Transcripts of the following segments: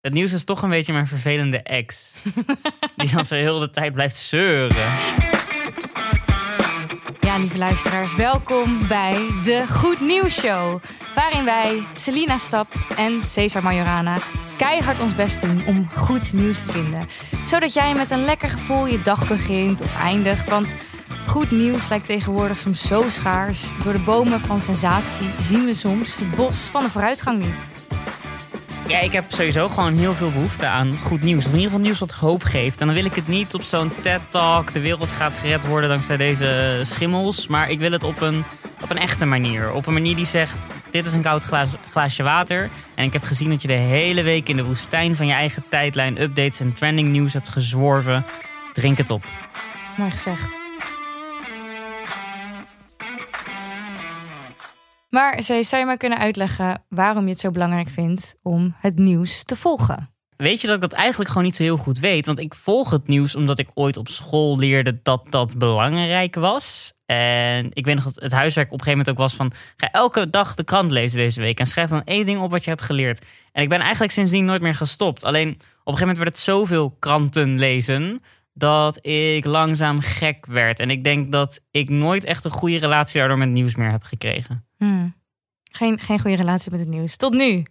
Het nieuws is toch een beetje mijn vervelende ex. die dan zo heel de tijd blijft zeuren. Ja, lieve luisteraars, welkom bij de Goed Nieuws Show. Waarin wij, Selina Stap en Cesar Majorana keihard ons best doen om goed nieuws te vinden. Zodat jij met een lekker gevoel je dag begint of eindigt. Want goed nieuws lijkt tegenwoordig soms zo schaars. Door de bomen van sensatie zien we soms het bos van de vooruitgang niet. Ja, ik heb sowieso gewoon heel veel behoefte aan goed nieuws. Of in ieder geval nieuws wat hoop geeft. En dan wil ik het niet op zo'n TED-talk. De wereld gaat gered worden dankzij deze schimmels. Maar ik wil het op een, op een echte manier. Op een manier die zegt, dit is een koud glaas, glaasje water. En ik heb gezien dat je de hele week in de woestijn van je eigen tijdlijn... updates en trending nieuws hebt gezworven. Drink het op. Mooi gezegd. Maar Zee, zou je maar kunnen uitleggen waarom je het zo belangrijk vindt om het nieuws te volgen? Weet je dat ik dat eigenlijk gewoon niet zo heel goed weet? Want ik volg het nieuws omdat ik ooit op school leerde dat dat belangrijk was. En ik weet nog dat het huiswerk op een gegeven moment ook was van... ga elke dag de krant lezen deze week en schrijf dan één ding op wat je hebt geleerd. En ik ben eigenlijk sindsdien nooit meer gestopt. Alleen op een gegeven moment werd het zoveel kranten lezen dat ik langzaam gek werd. En ik denk dat ik nooit echt een goede relatie daardoor met nieuws meer heb gekregen. Hmm. Geen, geen goede relatie met het nieuws. Tot nu.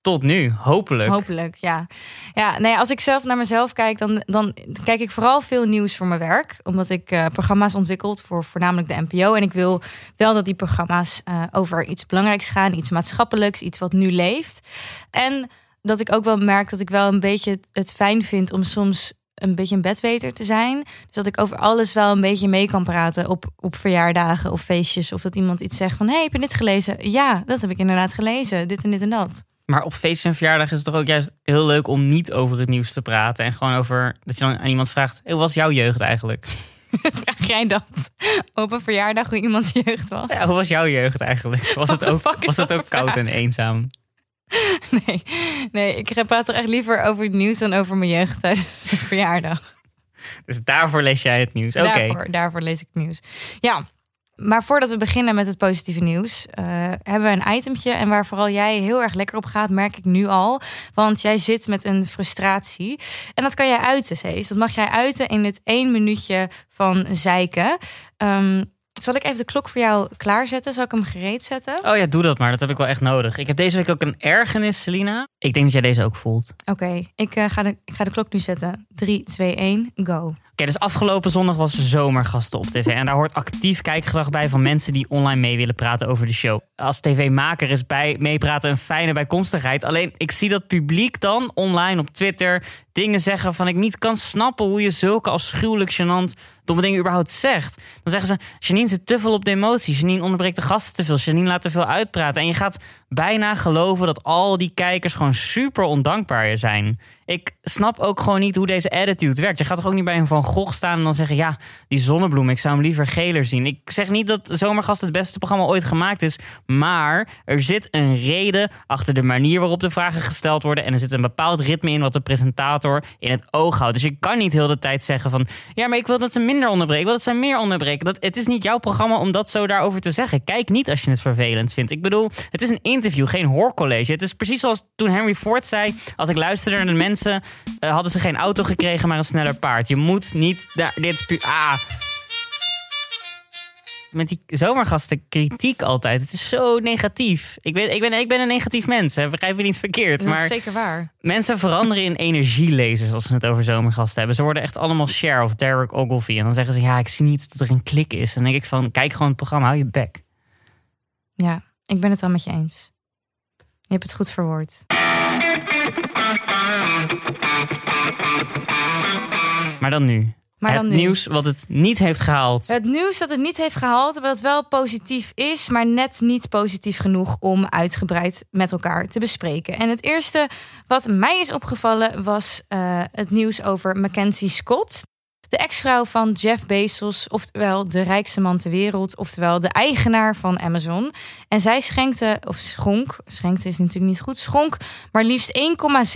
Tot nu, hopelijk. Hopelijk, ja. Ja, nee, als ik zelf naar mezelf kijk, dan, dan kijk ik vooral veel nieuws voor mijn werk. Omdat ik uh, programma's ontwikkeld voor voornamelijk de NPO. En ik wil wel dat die programma's uh, over iets belangrijks gaan, iets maatschappelijks, iets wat nu leeft. En dat ik ook wel merk dat ik wel een beetje het fijn vind om soms een beetje een bedweter te zijn. Dus dat ik over alles wel een beetje mee kan praten op, op verjaardagen of feestjes. Of dat iemand iets zegt van, hey, heb je dit gelezen? Ja, dat heb ik inderdaad gelezen. Dit en dit en dat. Maar op feestjes en verjaardagen is het toch ook juist heel leuk om niet over het nieuws te praten. En gewoon over dat je dan aan iemand vraagt, hoe was jouw jeugd eigenlijk? Vraag jij dat op een verjaardag hoe iemands jeugd was? Ja, hoe was jouw jeugd eigenlijk? Was het ook, was het ook koud en eenzaam? Nee, nee, ik praat er echt liever over het nieuws dan over mijn jeugd tijdens de verjaardag. Dus daarvoor lees jij het nieuws? Oké. Daarvoor, daarvoor lees ik het nieuws. Ja, maar voordat we beginnen met het positieve nieuws, uh, hebben we een itemtje. En waar vooral jij heel erg lekker op gaat, merk ik nu al. Want jij zit met een frustratie. En dat kan jij uiten, Cees. Dat mag jij uiten in dit één minuutje van zeiken. Um, zal ik even de klok voor jou klaarzetten? Zal ik hem gereed zetten? Oh ja, doe dat maar. Dat heb ik wel echt nodig. Ik heb deze week ook een ergernis, Selina. Ik denk dat jij deze ook voelt. Oké, ik, uh, ga de, ik ga de klok nu zetten. 3, 2, 1, go. Oké, dus afgelopen zondag was zomergasten op tv. En daar hoort actief kijkgedrag bij van mensen die online mee willen praten over de show. Als tv-maker is bij meepraten een fijne bijkomstigheid. Alleen ik zie dat publiek dan online op Twitter dingen zeggen van ik niet kan snappen hoe je zulke afschuwelijk gênant domme dingen überhaupt zegt. Dan zeggen ze, Janine zit te veel op de emotie. Janine onderbreekt de gasten te veel. Janine laat te veel uitpraten. En je gaat bijna geloven dat al die kijkers gewoon super ondankbaar zijn. Ik snap ook gewoon niet hoe deze attitude werkt. Je gaat toch ook niet bij een Van Gogh staan en dan zeggen... ja, die zonnebloem, ik zou hem liever geler zien. Ik zeg niet dat Zomergast het beste programma ooit gemaakt is... maar er zit een reden achter de manier waarop de vragen gesteld worden... en er zit een bepaald ritme in wat de presentator in het oog houdt. Dus je kan niet heel de tijd zeggen van... ja, maar ik wil dat ze onderbreken, ik wil dat ze meer onderbreken. Dat, het is niet jouw programma om dat zo daarover te zeggen. Kijk niet als je het vervelend vindt. Ik bedoel, het is een interview, geen hoorcollege. Het is precies zoals toen Henry Ford zei... als ik luisterde naar de mensen, uh, hadden ze geen auto gekregen, maar een sneller paard. Je moet niet daar. Dit Ah. Met die zomergasten kritiek altijd. Het is zo negatief. Ik ben, ik ben, ik ben een negatief mens. Hè. Begrijp me niet verkeerd. Dat maar is zeker waar. Mensen veranderen in energielezers als ze het over zomergasten hebben. Ze worden echt allemaal Cher of Derek Ogilvie. En dan zeggen ze, ja, ik zie niet dat er een klik is. En dan denk ik van, kijk gewoon het programma, hou je bek. Ja, ik ben het wel met je eens. Je hebt het goed verwoord. Maar dan nu. Maar dan het nu. nieuws wat het niet heeft gehaald. Het nieuws dat het niet heeft gehaald, wat wel positief is, maar net niet positief genoeg om uitgebreid met elkaar te bespreken. En het eerste wat mij is opgevallen was uh, het nieuws over Mackenzie Scott. De ex-vrouw van Jeff Bezos, oftewel de rijkste man ter wereld, oftewel de eigenaar van Amazon. En zij schenkte, of schonk, schenkte is natuurlijk niet goed, schonk maar liefst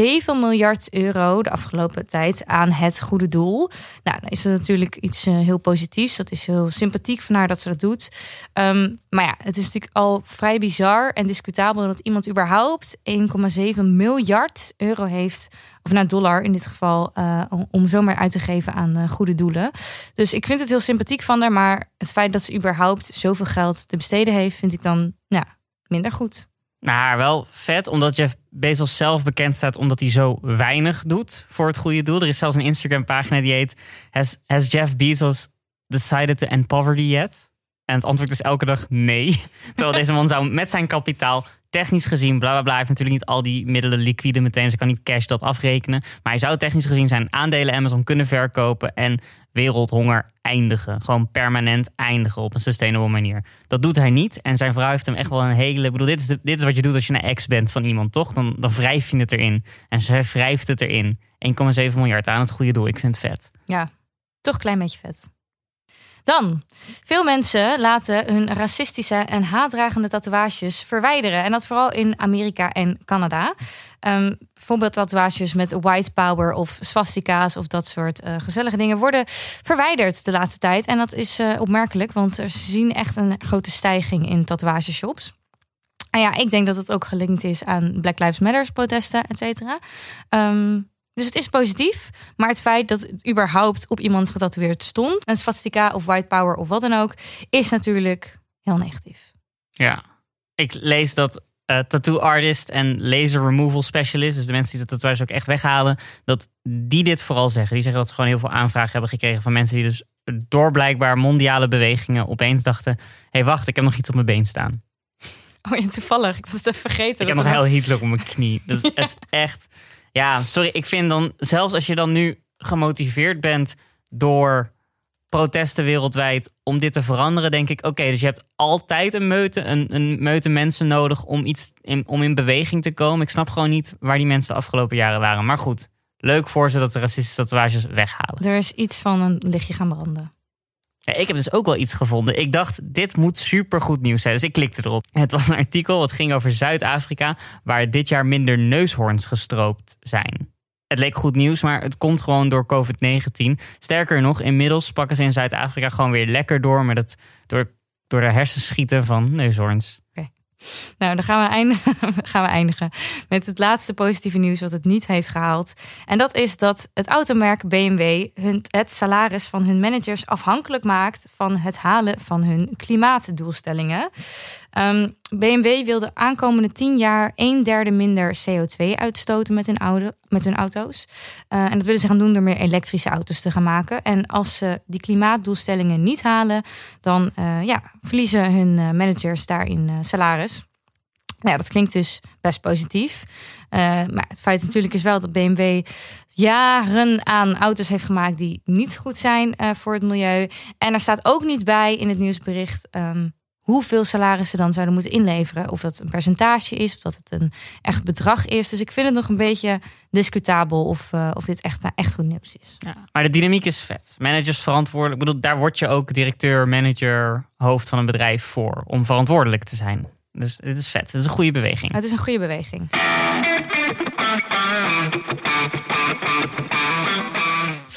1,7 miljard euro de afgelopen tijd aan het goede doel. Nou, dan is dat natuurlijk iets uh, heel positiefs. Dat is heel sympathiek van haar dat ze dat doet. Um, maar ja, het is natuurlijk al vrij bizar en discutabel dat iemand überhaupt 1,7 miljard euro heeft, of naar dollar in dit geval, uh, om zomaar uit te geven aan uh, goede doelen. Dus ik vind het heel sympathiek van haar, maar het feit dat ze überhaupt zoveel geld te besteden heeft, vind ik dan ja, minder goed. Maar wel vet, omdat Jeff Bezos zelf bekend staat omdat hij zo weinig doet voor het goede doel. Er is zelfs een Instagram pagina die heet Has, has Jeff Bezos decided to end poverty yet? En het antwoord is elke dag nee. Terwijl deze man zou met zijn kapitaal technisch gezien, bla bla bla, heeft natuurlijk niet al die middelen liquide meteen. Ze kan niet cash dat afrekenen. Maar hij zou technisch gezien zijn aandelen Amazon kunnen verkopen en wereldhonger eindigen. Gewoon permanent eindigen op een sustainable manier. Dat doet hij niet. En zijn vrouw heeft hem echt wel een hele. Ik bedoel, dit is, dit is wat je doet als je een ex bent van iemand, toch? Dan, dan wrijf je het erin. En zij wrijft het erin. 1,7 miljard aan het goede doel. Ik vind het vet. Ja, toch een klein beetje vet. Dan, veel mensen laten hun racistische en haatdragende tatoeages verwijderen. En dat vooral in Amerika en Canada. Um, bijvoorbeeld tatoeages met white power of swastika's of dat soort uh, gezellige dingen worden verwijderd de laatste tijd. En dat is uh, opmerkelijk, want ze zien echt een grote stijging in tatoeageshops. En ja, ik denk dat het ook gelinkt is aan Black Lives Matter protesten, et cetera. Um, dus het is positief, maar het feit dat het überhaupt op iemand getatoeëerd stond, een swastika of white power of wat dan ook, is natuurlijk heel negatief. Ja, ik lees dat uh, tattoo artist en laser removal specialist, dus de mensen die de tatoeages ook echt weghalen, dat die dit vooral zeggen. Die zeggen dat ze gewoon heel veel aanvragen hebben gekregen van mensen die dus door blijkbaar mondiale bewegingen opeens dachten: hé, hey, wacht, ik heb nog iets op mijn been staan. Oh ja, toevallig. Ik was het even vergeten. Ik heb nog heel Hitler op mijn knie. Dus het is echt. Ja, sorry. Ik vind dan, zelfs als je dan nu gemotiveerd bent door protesten wereldwijd om dit te veranderen, denk ik, oké, dus je hebt altijd een meute, een, een meute mensen nodig om iets in, om in beweging te komen. Ik snap gewoon niet waar die mensen de afgelopen jaren waren. Maar goed, leuk voor ze dat de racistische tatoeages weghalen. Er is iets van een lichtje gaan branden. Ik heb dus ook wel iets gevonden. Ik dacht, dit moet supergoed nieuws zijn. Dus ik klikte erop. Het was een artikel wat ging over Zuid-Afrika, waar dit jaar minder neushoorns gestroopt zijn. Het leek goed nieuws, maar het komt gewoon door COVID-19. Sterker nog, inmiddels pakken ze in Zuid-Afrika gewoon weer lekker door met het door, door de hersenschieten van neushoorns. Nou, dan gaan we, eindigen, gaan we eindigen met het laatste positieve nieuws wat het niet heeft gehaald. En dat is dat het automerk BMW hun, het salaris van hun managers afhankelijk maakt van het halen van hun klimaatdoelstellingen. Um, ehm, BMW wil de aankomende tien jaar een derde minder CO2 uitstoten met hun, auto, met hun auto's. Uh, en dat willen ze gaan doen door meer elektrische auto's te gaan maken. En als ze die klimaatdoelstellingen niet halen, dan uh, ja, verliezen hun uh, managers daarin salaris. Nou ja, dat klinkt dus best positief. maar het feit natuurlijk is wel dat BMW jaren aan auto's heeft gemaakt die niet goed zijn voor het milieu. En er staat ook niet bij in het nieuwsbericht. Um, hoeveel salarissen dan zouden moeten inleveren. Of dat een percentage is, of dat het een echt bedrag is. Dus ik vind het nog een beetje discutabel of, uh, of dit echt, nou, echt goed nieuws is. Ja, maar de dynamiek is vet. Managers verantwoordelijk. Ik bedoel, daar word je ook directeur, manager, hoofd van een bedrijf voor. Om verantwoordelijk te zijn. Dus dit is vet. Het is een goede beweging. Het is een goede beweging.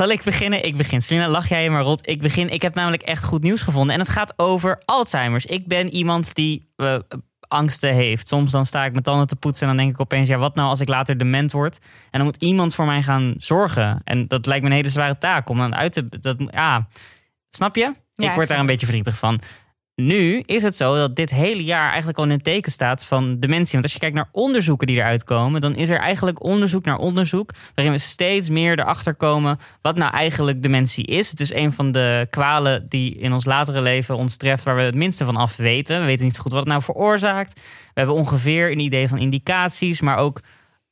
Zal ik beginnen? Ik begin. Selina, lach jij maar rot. Ik begin. Ik heb namelijk echt goed nieuws gevonden. En het gaat over Alzheimer's. Ik ben iemand die uh, angsten heeft. Soms dan sta ik mijn tanden te poetsen en dan denk ik opeens... ja, wat nou als ik later dement word? En dan moet iemand voor mij gaan zorgen. En dat lijkt me een hele zware taak om dan uit te... Dat, ja, snap je? ik word daar een beetje verdrietig van. Nu is het zo dat dit hele jaar eigenlijk al in het teken staat van dementie. Want als je kijkt naar onderzoeken die eruit komen, dan is er eigenlijk onderzoek naar onderzoek. waarin we steeds meer erachter komen wat nou eigenlijk dementie is. Het is een van de kwalen die in ons latere leven ons treft, waar we het minste van af weten. We weten niet zo goed wat het nou veroorzaakt. We hebben ongeveer een idee van indicaties, maar ook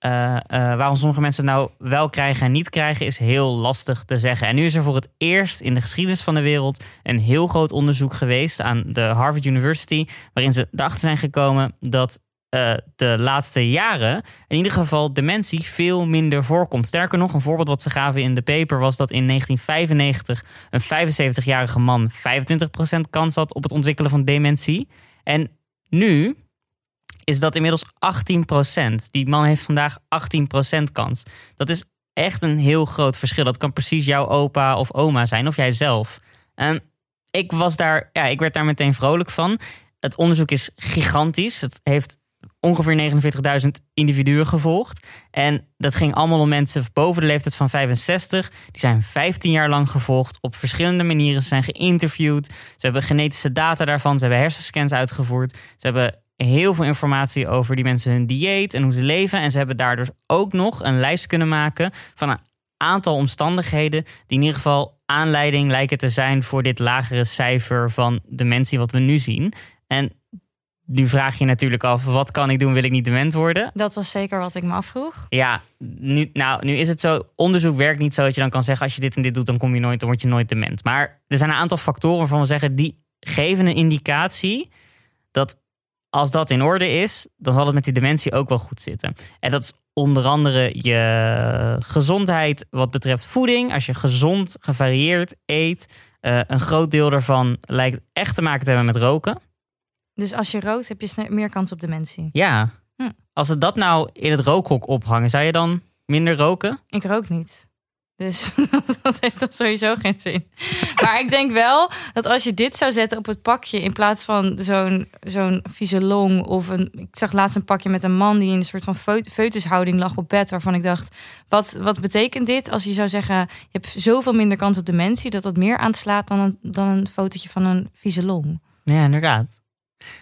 uh, uh, waarom sommige mensen het nou wel krijgen en niet krijgen, is heel lastig te zeggen. En nu is er voor het eerst in de geschiedenis van de wereld een heel groot onderzoek geweest aan de Harvard University, waarin ze erachter zijn gekomen dat uh, de laatste jaren in ieder geval dementie veel minder voorkomt. Sterker nog, een voorbeeld wat ze gaven in de paper was dat in 1995 een 75-jarige man 25% kans had op het ontwikkelen van dementie. En nu, is dat inmiddels 18%. Die man heeft vandaag 18% kans. Dat is echt een heel groot verschil. Dat kan precies jouw opa of oma zijn, of jij zelf. En ik was daar, ja, ik werd daar meteen vrolijk van. het onderzoek is gigantisch. Het heeft ongeveer 49.000 individuen gevolgd. En dat ging allemaal om mensen boven de leeftijd van 65. Die zijn 15 jaar lang gevolgd op verschillende manieren. Zijn geïnterviewd. Ze hebben genetische data daarvan. Ze hebben hersenscans uitgevoerd. Ze hebben heel veel informatie over die mensen hun dieet en hoe ze leven. En ze hebben daardoor ook nog een lijst kunnen maken van een aantal omstandigheden die in ieder geval aanleiding lijken te zijn voor dit lagere cijfer van dementie wat we nu zien. En nu vraag je natuurlijk af, wat kan ik doen, wil ik niet dement worden? Dat was zeker wat ik me afvroeg. Ja, nu, nou, nu is het zo, onderzoek werkt niet zo dat je dan kan zeggen, als je dit en dit doet, dan kom je nooit, dan word je nooit dement. Maar er zijn een aantal factoren waarvan we zeggen, die geven een indicatie dat als dat in orde is, dan zal het met die dementie ook wel goed zitten. En dat is onder andere je gezondheid wat betreft voeding. Als je gezond, gevarieerd eet, uh, een groot deel daarvan lijkt echt te maken te hebben met roken. Dus als je rookt, heb je meer kans op dementie? Ja. Hm. Als ze dat nou in het rookhok ophangen, zou je dan minder roken? Ik rook niet. Dus dat heeft dan sowieso geen zin. Maar ik denk wel dat als je dit zou zetten op het pakje in plaats van zo'n zo'n vieze long of een. Ik zag laatst een pakje met een man die in een soort van foetushouding lag op bed, waarvan ik dacht: wat, wat betekent dit als je zou zeggen: je hebt zoveel minder kans op dementie dat dat meer aanslaat dan een, dan een fotootje van een vieze long? Ja, inderdaad.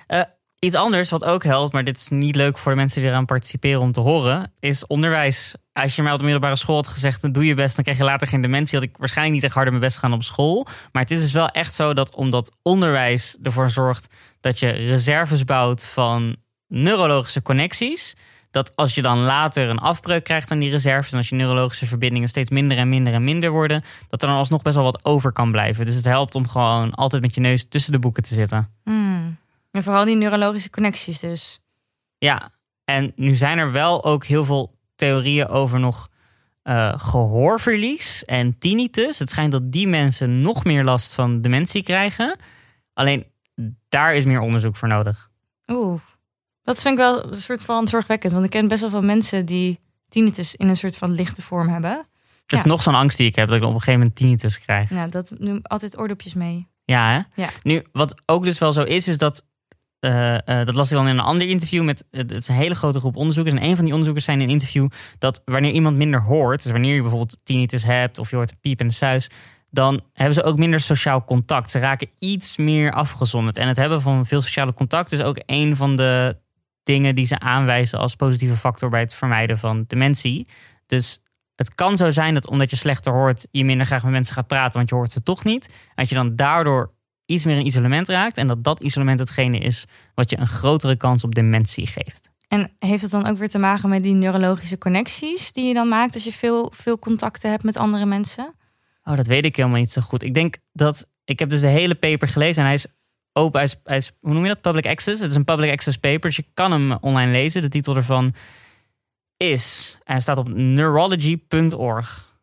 Uh, iets anders wat ook helpt, maar dit is niet leuk voor de mensen die eraan participeren om te horen, is onderwijs. Als je mij op de middelbare school had gezegd, dan doe je best, dan krijg je later geen dementie, had ik waarschijnlijk niet echt harder mijn best gaan op school. Maar het is dus wel echt zo dat omdat onderwijs ervoor zorgt dat je reserves bouwt van neurologische connecties, dat als je dan later een afbreuk krijgt aan die reserves en als je neurologische verbindingen steeds minder en minder en minder worden, dat er dan alsnog best wel wat over kan blijven. Dus het helpt om gewoon altijd met je neus tussen de boeken te zitten. Hmm. En vooral die neurologische connecties dus. Ja, en nu zijn er wel ook heel veel theorieën over nog uh, gehoorverlies en tinnitus. Het schijnt dat die mensen nog meer last van dementie krijgen. Alleen daar is meer onderzoek voor nodig. Oeh, dat vind ik wel een soort van zorgwekkend. Want ik ken best wel veel mensen die tinnitus in een soort van lichte vorm hebben. Dat is nog zo'n angst die ik heb, dat ik op een gegeven moment tinnitus krijg. Ja, dat nu altijd oordopjes mee. Ja, hè? Ja. Nu, wat ook dus wel zo is, is dat uh, uh, dat las ik dan in een ander interview met. Het is een hele grote groep onderzoekers. En een van die onderzoekers zei in een interview dat wanneer iemand minder hoort, dus wanneer je bijvoorbeeld tinnitus hebt of je hoort piep en de suis, dan hebben ze ook minder sociaal contact. Ze raken iets meer afgezonderd. En het hebben van veel sociale contact is ook een van de dingen die ze aanwijzen als positieve factor bij het vermijden van dementie. Dus het kan zo zijn dat omdat je slechter hoort, je minder graag met mensen gaat praten, want je hoort ze toch niet. Dat je dan daardoor iets meer in isolement raakt. En dat dat isolement hetgene is wat je een grotere kans op dementie geeft. En heeft het dan ook weer te maken met die neurologische connecties die je dan maakt als je veel, veel contacten hebt met andere mensen? Oh, dat weet ik helemaal niet zo goed. Ik denk dat. Ik heb dus de hele paper gelezen en hij is open. Hij is, hij is, hoe noem je dat? Public access. Het is een public access paper. Dus je kan hem online lezen. De titel ervan is. En hij staat op neurology.org.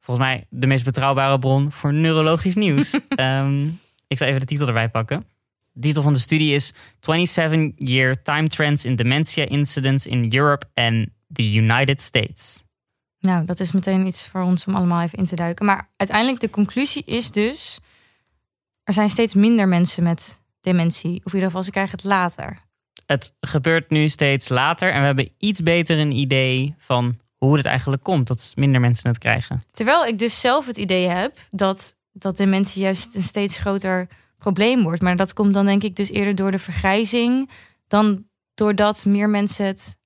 Volgens mij de meest betrouwbare bron voor neurologisch nieuws. um, Ik zal even de titel erbij pakken. De titel van de studie is 27-Year Time Trends in Dementia Incidents in Europe and the United States. Nou, dat is meteen iets voor ons om allemaal even in te duiken. Maar uiteindelijk de conclusie is dus... er zijn steeds minder mensen met dementie. Of in ieder geval, ze krijgen het later. Het gebeurt nu steeds later. En we hebben iets beter een idee van hoe het eigenlijk komt... dat minder mensen het krijgen. Terwijl ik dus zelf het idee heb dat dat dementie juist een steeds groter probleem wordt. Maar dat komt dan denk ik dus eerder door de vergrijzing dan doordat meer mensen het.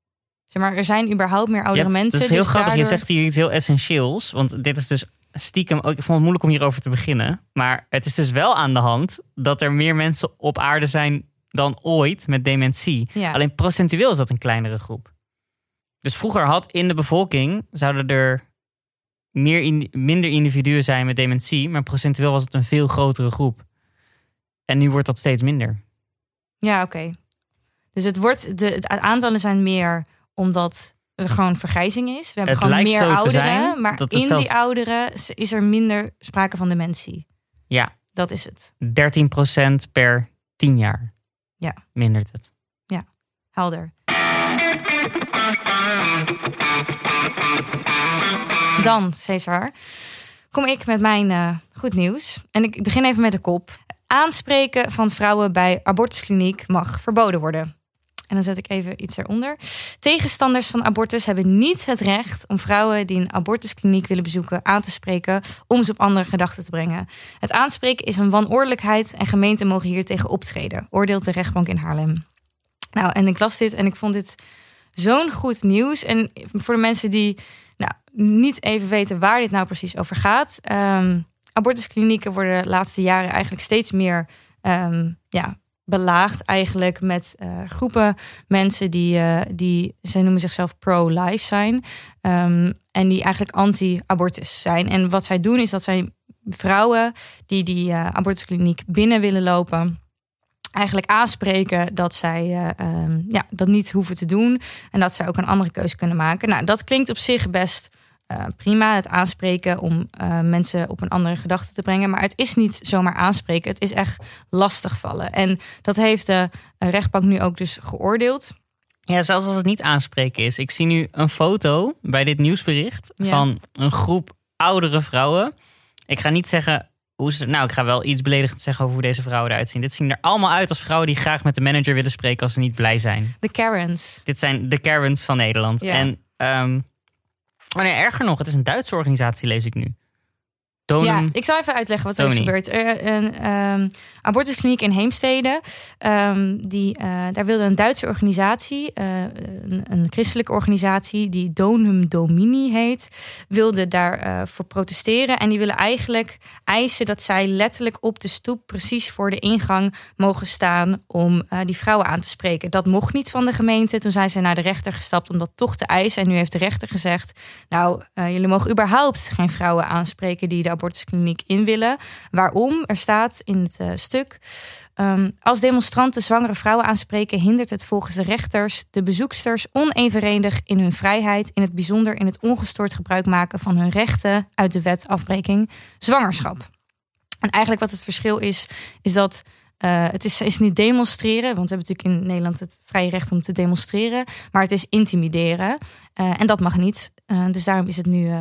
Zeg maar, er zijn überhaupt meer oudere mensen. Het is heel dus grappig. Je zegt hier iets heel essentieels. Want dit is dus stiekem ook. Ik vond het moeilijk om hierover te beginnen. Maar het is dus wel aan de hand dat er meer mensen op aarde zijn dan ooit met dementie. Alleen procentueel is dat een kleinere groep. Dus vroeger had in de bevolking zouden er meer in, minder individuen zijn met dementie, maar procentueel was het een veel grotere groep. En nu wordt dat steeds minder. Ja, oké. Dus het, wordt, de, het aantallen zijn meer omdat er gewoon vergrijzing is. We hebben gewoon meer ouderen, zijn, maar in die ouderen is er minder sprake van dementie. Ja. Dat is het. 13% per 10 jaar. Ja. Mindert het. Ja, helder. Dan, Cesar, kom ik met mijn uh, goed nieuws. En ik begin even met de kop. Aanspreken van vrouwen bij abortuskliniek mag verboden worden. En dan zet ik even iets eronder. Tegenstanders van abortus hebben niet het recht om vrouwen die een abortuskliniek willen bezoeken aan te spreken om ze op andere gedachten te brengen. Het aanspreken is een wanordelijkheid en gemeenten mogen hier tegen optreden, oordeelt de rechtbank in Haarlem. Nou, en ik las dit en ik vond dit zo'n goed nieuws. En voor de mensen die niet even weten waar dit nou precies over gaat. Um, abortusklinieken worden de laatste jaren eigenlijk steeds meer um, ja, belaagd eigenlijk met uh, groepen mensen die, uh, die ze noemen zichzelf pro-life zijn. Um, en die eigenlijk anti-abortus zijn. En wat zij doen is dat zij vrouwen die die uh, abortuskliniek binnen willen lopen eigenlijk aanspreken dat zij ja, dat niet hoeven te doen. En dat zij ook een andere keuze kunnen maken. Nou, dat klinkt op zich best uh, prima. Het aanspreken om uh, mensen op een andere gedachte te brengen. Maar het is niet zomaar aanspreken. Het is echt lastigvallen. En dat heeft de rechtbank nu ook dus geoordeeld. Ja, zelfs als het niet aanspreken is. Ik zie nu een foto bij dit nieuwsbericht ja. van een groep oudere vrouwen. Ik ga niet zeggen hoe ze, nou, ik ga wel iets beledigend zeggen over hoe deze vrouwen eruit zien. Dit zien er allemaal uit als vrouwen die graag met de manager willen spreken als ze niet blij zijn. De Karens. Dit zijn de Karens van Nederland. Ja. En, um, oh nee, erger nog, het is een Duitse organisatie, lees ik nu. Donum. Ja, ik zal even uitleggen wat er is gebeurd. Een um, abortuskliniek in Heemstede. Um, die, uh, daar wilde een Duitse organisatie, uh, een, een, christelijke organisatie die Donum Domini heet, wilde daar voor protesteren. En die willen eigenlijk eisen dat zij letterlijk op de stoep precies voor de ingang mogen staan om die vrouwen aan te spreken. Dat mocht niet van de gemeente. Toen zijn ze naar de rechter gestapt om dat toch te eisen. En nu heeft de rechter gezegd: Nou, jullie mogen überhaupt geen vrouwen aanspreken die de abortuskliniek in willen. Waarom? Er staat in het uh, stuk. Um, als demonstranten zwangere vrouwen aanspreken, hindert het volgens de rechters de bezoeksters onevenredig in hun vrijheid, in het bijzonder in het ongestoord gebruik maken van hun rechten uit de wet afbreking zwangerschap. En eigenlijk wat het verschil is, is dat uh, het is, is niet demonstreren, want we hebben natuurlijk in Nederland het vrije recht om te demonstreren, maar het is intimideren. Uh, en dat mag niet. Dus daarom is het nu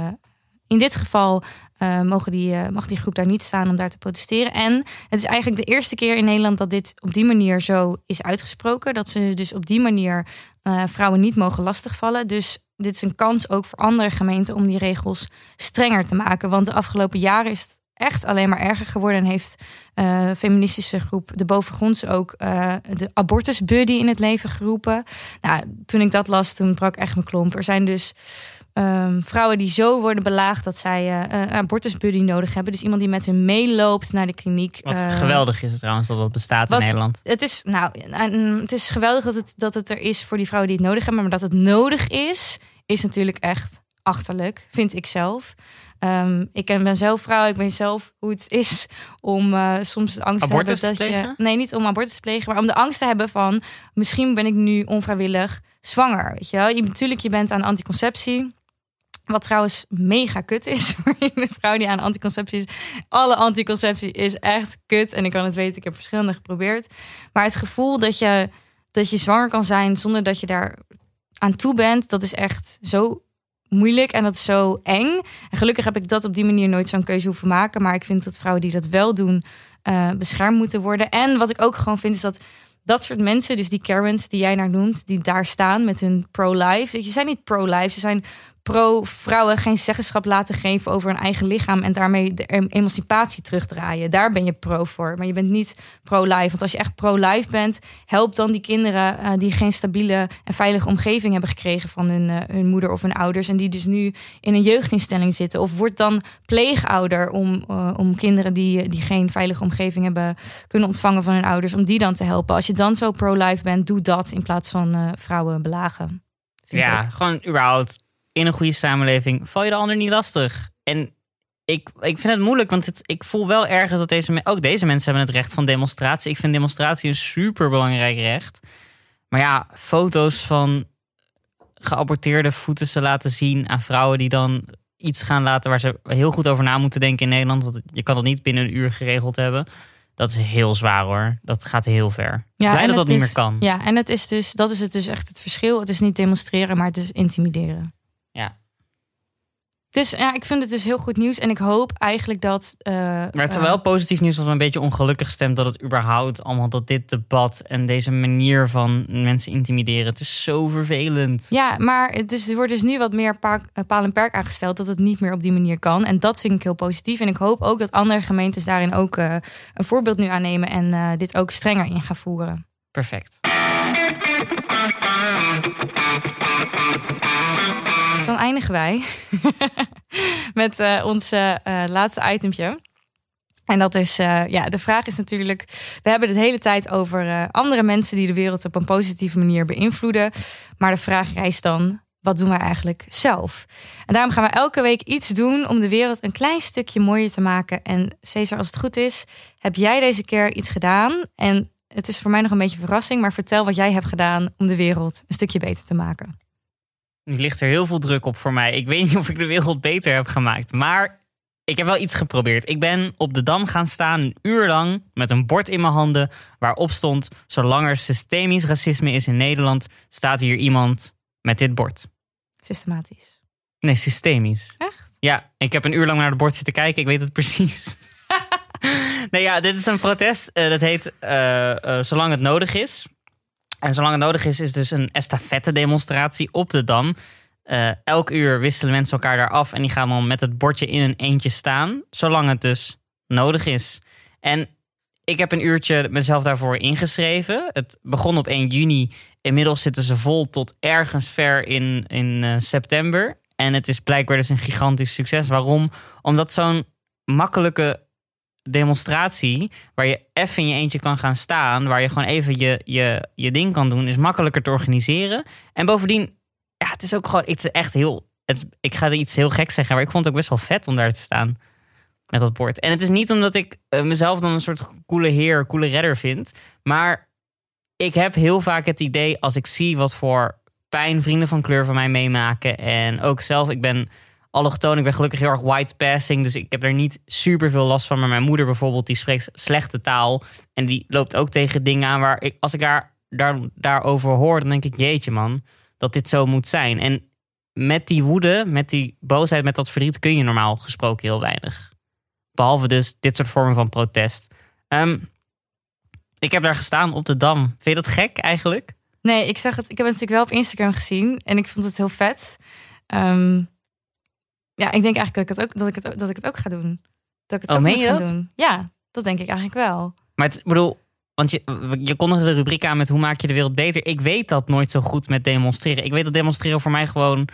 in dit geval uh, mogen die, uh, mag die groep daar niet staan om daar te protesteren. En het is eigenlijk de eerste keer in Nederland dat dit op die manier zo is uitgesproken. Dat ze dus op die manier uh, vrouwen niet mogen lastigvallen. Dus dit is een kans ook voor andere gemeenten om die regels strenger te maken. Want de afgelopen jaren is het echt alleen maar erger geworden. En heeft uh, feministische groep De Bovengronds ook uh, de abortusbuddy in het leven geroepen. Nou, toen ik dat las, toen brak echt mijn klomp. Er zijn dus um, vrouwen die zo worden belaagd dat zij uh, een abortusbuddy nodig hebben. Dus iemand die met hun meeloopt naar de kliniek. Wat geweldig is het trouwens dat dat bestaat wat, in Nederland. Het is, nou, het is geweldig dat het, dat het er is voor die vrouwen die het nodig hebben. Maar dat het nodig is, is natuurlijk echt achterlijk, vind ik zelf. Um, ik ben zelf vrouw, ik ben zelf hoe het is om uh, soms de angst abortus te hebben dat je. Nee, niet om abortus te plegen, maar om de angst te hebben van misschien ben ik nu onvrijwillig zwanger. Weet je wel? Je, natuurlijk, je bent aan anticonceptie. Wat trouwens mega kut is voor een vrouw die aan anticonceptie is. Alle anticonceptie is echt kut. En ik kan het weten, ik heb verschillende geprobeerd. Maar het gevoel dat je, dat je zwanger kan zijn zonder dat je daar aan toe bent, dat is echt zo moeilijk en dat is zo eng. En gelukkig heb ik dat op die manier nooit zo'n keuze hoeven maken. Maar ik vind dat vrouwen die dat wel doen, uh, beschermd moeten worden. En wat ik ook gewoon vind, is dat dat soort mensen, dus die Karens die jij naar noemt, die daar staan met hun pro-life. Ze zijn niet pro-life, ze zijn pro-vrouwen geen zeggenschap laten geven over hun eigen lichaam en daarmee de emancipatie terugdraaien. Daar ben je pro voor, maar je bent niet pro-life. Want als je echt pro-life bent, help dan die kinderen uh, die geen stabiele en veilige omgeving hebben gekregen van hun, uh, hun moeder of hun ouders en die dus nu in een jeugdinstelling zitten. Of word dan pleegouder om, uh, om kinderen die, die geen veilige omgeving hebben kunnen ontvangen van hun ouders, om die dan te helpen. Als je dan zo pro-life bent, doe dat in plaats van vrouwen belagen. Ja, ik. gewoon überhaupt in een goede samenleving val je de ander niet lastig. En ik, ik vind het moeilijk, want het, ik voel wel ergens dat deze, ook deze mensen hebben het recht van demonstratie. Ik vind demonstratie een super belangrijk recht. Maar ja, foto's van geaborteerde voeten ze laten zien aan vrouwen die dan iets gaan laten waar ze heel goed over na moeten denken in Nederland. Want je kan dat niet binnen een uur geregeld hebben. Dat is heel zwaar hoor. Dat gaat heel ver. Ja, Blij dat dat niet meer kan. Ja, en het is dus, dat is het dus echt het verschil. Het is niet demonstreren, maar het is intimideren. Ja. Dus ja, ik vind het dus heel goed nieuws. En ik hoop eigenlijk dat. Uh, maar het is uh, wel positief nieuws dat we een beetje ongelukkig stemt dat het überhaupt allemaal dat dit debat en deze manier van mensen intimideren. Het is zo vervelend. Ja, maar het is, er wordt dus nu wat meer pa paal en perk aangesteld dat het niet meer op die manier kan. En dat vind ik heel positief. En ik hoop ook dat andere gemeentes daarin ook uh, een voorbeeld nu aannemen en dit ook strenger in gaan voeren. Perfect. Eindigen wij met uh, ons uh, laatste itempje. En dat is, ja, de vraag is natuurlijk: we hebben het de hele tijd over andere mensen die de wereld op een positieve manier beïnvloeden. Maar de vraag is dan: wat doen wij eigenlijk zelf? En daarom gaan we elke week iets doen om de wereld een klein stukje mooier te maken. En Cesar, als het goed is, heb jij deze keer iets gedaan? En het is voor mij nog een beetje verrassing, maar vertel wat jij hebt gedaan om de wereld een stukje beter te maken. Nu ligt er heel veel druk op voor mij. Ik weet niet of ik de wereld beter heb gemaakt. Maar ik heb wel iets geprobeerd. Ik ben op de dam gaan staan een uur lang met een bord in mijn handen waarop stond: Zolang er systemisch racisme is in Nederland, staat hier iemand met dit bord. Systematisch. Nee, systemisch. Echt? Ja, ik heb een uur lang naar het bord zitten kijken. Ik weet het precies. nee, ja, dit is een protest. Uh, dat heet uh, uh, Zolang het nodig is. En zolang het nodig is, is dus een estafette demonstratie op de Dam. Uh, elk uur wisselen mensen elkaar daar af en die gaan dan met het bordje in een eentje staan. Zolang het dus nodig is. En ik heb een uurtje mezelf daarvoor ingeschreven. Het begon op 1 juni. Inmiddels zitten ze vol tot ergens ver in, in uh, september. En het is blijkbaar dus een gigantisch succes. Waarom? Omdat zo'n makkelijke demonstratie, waar je even in je eentje kan gaan staan, waar je gewoon even je, je, je ding kan doen, is makkelijker te organiseren. En bovendien, ja, het is ook gewoon, het is echt heel, het, ik ga er iets heel gek zeggen, maar ik vond het ook best wel vet om daar te staan met dat bord. En het is niet omdat ik uh, mezelf dan een soort coole heer, coole redder vind, maar ik heb heel vaak het idee als ik zie wat voor pijn vrienden van kleur van mij meemaken en ook zelf, ik ben allochtoon. Ik ben gelukkig heel erg white passing, dus ik heb er niet super veel last van. Maar mijn moeder bijvoorbeeld, die spreekt slechte taal. En die loopt ook tegen dingen aan waar ik, als ik daar, daar, daarover hoor, dan denk ik, jeetje man, dat dit zo moet zijn. En met die woede, met die boosheid, met dat verdriet kun je normaal gesproken heel weinig. Behalve dus dit soort vormen van protest. Um, ik heb daar gestaan op de Dam. Vind je dat gek eigenlijk? Nee, ik zag het. Ik heb het natuurlijk wel op Instagram gezien en ik vond het heel vet. Um, ja, ik denk eigenlijk dat ik het ook, dat ik het, dat ik het ook ga doen. Dat ik het oh, ook meen je ga dat? doen. Ja, dat denk ik eigenlijk wel. Maar het, bedoel, want je, je kondigde de rubriek aan met hoe maak je de wereld beter. Ik weet dat nooit zo goed met demonstreren. Ik weet dat demonstreren voor mij gewoon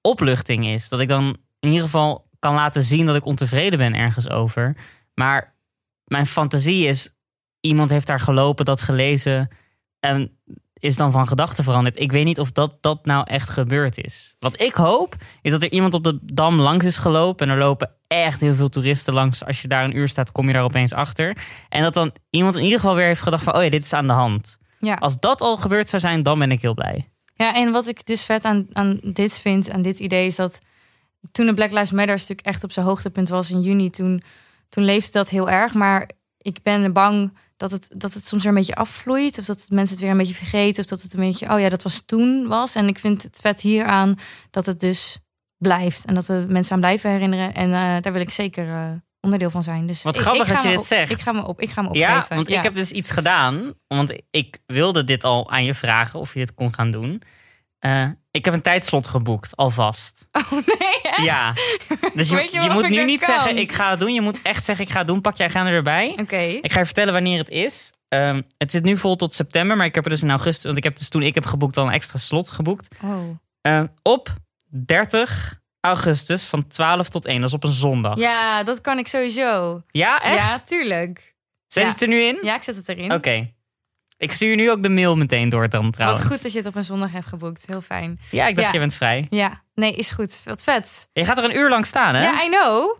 opluchting is. Dat ik dan in ieder geval kan laten zien dat ik ontevreden ben ergens over. Maar mijn fantasie is, iemand heeft daar gelopen, dat gelezen. En is dan van gedachten veranderd. Ik weet niet of dat, dat nou echt gebeurd is. Wat ik hoop, is dat er iemand op de dam langs is gelopen. En er lopen echt heel veel toeristen langs. Als je daar een uur staat, kom je daar opeens achter. En dat dan iemand in ieder geval weer heeft gedacht van... oh ja, dit is aan de hand. Ja. Als dat al gebeurd zou zijn, dan ben ik heel blij. Ja, en wat ik dus vet aan, aan dit vind, aan dit idee... is dat toen de Black Lives Matter natuurlijk echt op zijn hoogtepunt was in juni... toen, toen leefde dat heel erg. Maar ik ben bang dat het, dat het soms weer een beetje afvloeit. Of dat mensen het weer een beetje vergeten. Of dat het een beetje, oh ja, dat was toen was. En ik vind het vet hieraan dat het dus blijft. En dat we mensen aan blijven herinneren. En uh, daar wil ik zeker uh, onderdeel van zijn. Dus Wat ik, grappig ik dat je dit op, zegt. Ik ga me op, ik ga me Ja, opgeven. want ik heb dus iets gedaan. Want ik wilde dit al aan je vragen of je dit kon gaan doen. Uh, ik heb een tijdslot geboekt, alvast. Oh nee, echt? Ja. Dus je, je je moet nu niet kan? zeggen, ik ga het doen. Je moet echt zeggen, ik ga het doen. Pak jij agenda erbij. Oké. Ik ga je vertellen wanneer het is. Um, het zit nu vol tot september, maar ik heb er dus in augustus... want ik heb dus toen ik heb geboekt al een extra slot geboekt. Oh. Uh, op 30 augustus van 12 tot 1. Dat is op een zondag. Ja, dat kan ik sowieso. Ja, echt? Ja, tuurlijk. Zet ja. je het er nu in? Ja, ik zet het erin. Oké. Okay. Ik stuur nu ook de mail meteen door dan trouwens. Wat goed dat je het op een zondag hebt geboekt. Heel fijn. Ja, ik dacht Ja. je bent vrij. Ja, nee, is goed. Wat vet. Je gaat er een uur lang staan, hè? Ja, I know.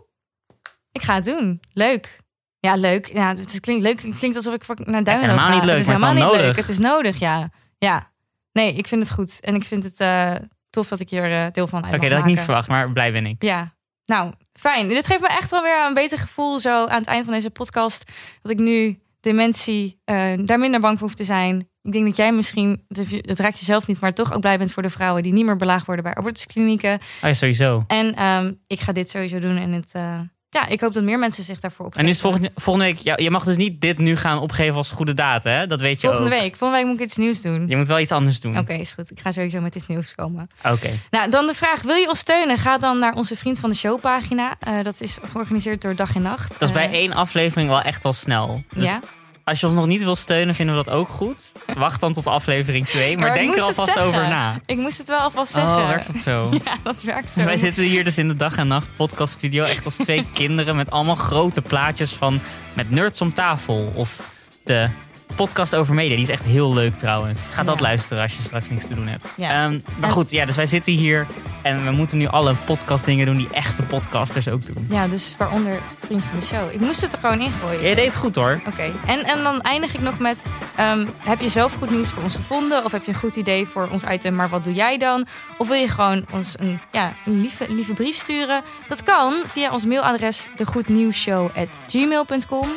Ik ga het doen. Leuk. Ja, leuk. Ja, het klinkt leuk. Het klinkt alsof ik naar helemaal ga. niet leuk, Het is maar het is helemaal niet leuk. nodig. Het is nodig, ja. Ja. Nee, ik vind het goed. En ik vind het eh, tof dat ik hier eh, deel van uit Oké, dat had ik niet verwacht, maar blij ben ik. Ja. Nou, fijn. Dit geeft me echt wel weer een beter gevoel zo aan het eind van deze podcast. Dat ik nu dementie, eh, daar minder bang voor hoef te zijn. ik denk dat jij misschien, het raakt jezelf niet, maar toch ook blij bent voor de vrouwen die niet meer belaagd worden bij abortusklinieken. Ja, sowieso. En ehm, ik ga dit sowieso doen en het. Uh, ja, ik hoop dat meer mensen zich daarvoor opgeven. En is volgende, volgende week, ja, je mag dus niet dit nu gaan opgeven als goede daad, hè? Dat weet je volgende ook. week. Volgende week moet ik iets nieuws doen. Je moet wel iets anders doen. Oké, is goed. Ik ga sowieso met iets nieuws komen. Oké. Nou, dan de vraag, wil je ons steunen? Ga dan naar onze Vriend van de Show pagina. Uh, dat is georganiseerd door Dag en Nacht. Dat is bij uh, één aflevering wel echt al snel. Dus ja? Als je ons nog niet wil steunen, vinden we dat ook goed. Wacht dan tot aflevering 2. Maar, maar denk er alvast over na. Ik moest het wel alvast zeggen. Oh, werkt dat zo? ja, dat werkt zo. Wij zitten hier dus in de dag en nacht podcast studio. Echt als twee kinderen met allemaal grote plaatjes van... met nerds om tafel. Of de podcast over media. Die is echt heel leuk trouwens. Ga dat Ja. luisteren als je straks niks te doen hebt. Ja. Ehm, maar En- goed, ja, dus wij zitten hier en we moeten nu alle podcast dingen doen die echte podcasters ook doen. Ja, dus waaronder Vriend van de Show. Ik moest het er gewoon ingooien. Je deed het goed hoor. Oké, en, en dan eindig ik nog met: ehm, heb je zelf goed nieuws voor ons gevonden? Of heb je een goed idee voor ons item, maar wat doe jij dan? Of wil je gewoon ons een, ja, een lieve, lieve brief sturen? Dat kan via ons mailadres degoednieuwsshow.gmail.com.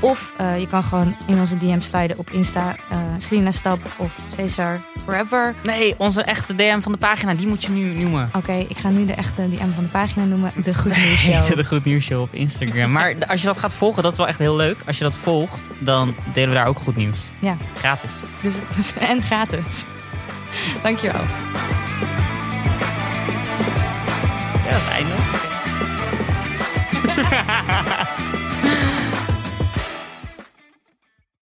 Of eh, je kan gewoon in onze DM sliden op Insta, eh Selina Stab of Cesar Forever. Nee, onze echte DM van de pagina, die moet je nu noemen. Oké, ik ga nu de echte DM van de pagina noemen: De Goed Nieuws Show. de Goed Nieuws Show op Instagram. Maar als je dat gaat volgen, dat is wel echt heel leuk. Als je dat volgt, dan delen we daar ook goed nieuws. Ja, Gratis. dus het is en gratis. Dankjewel. Ja, dat is einde.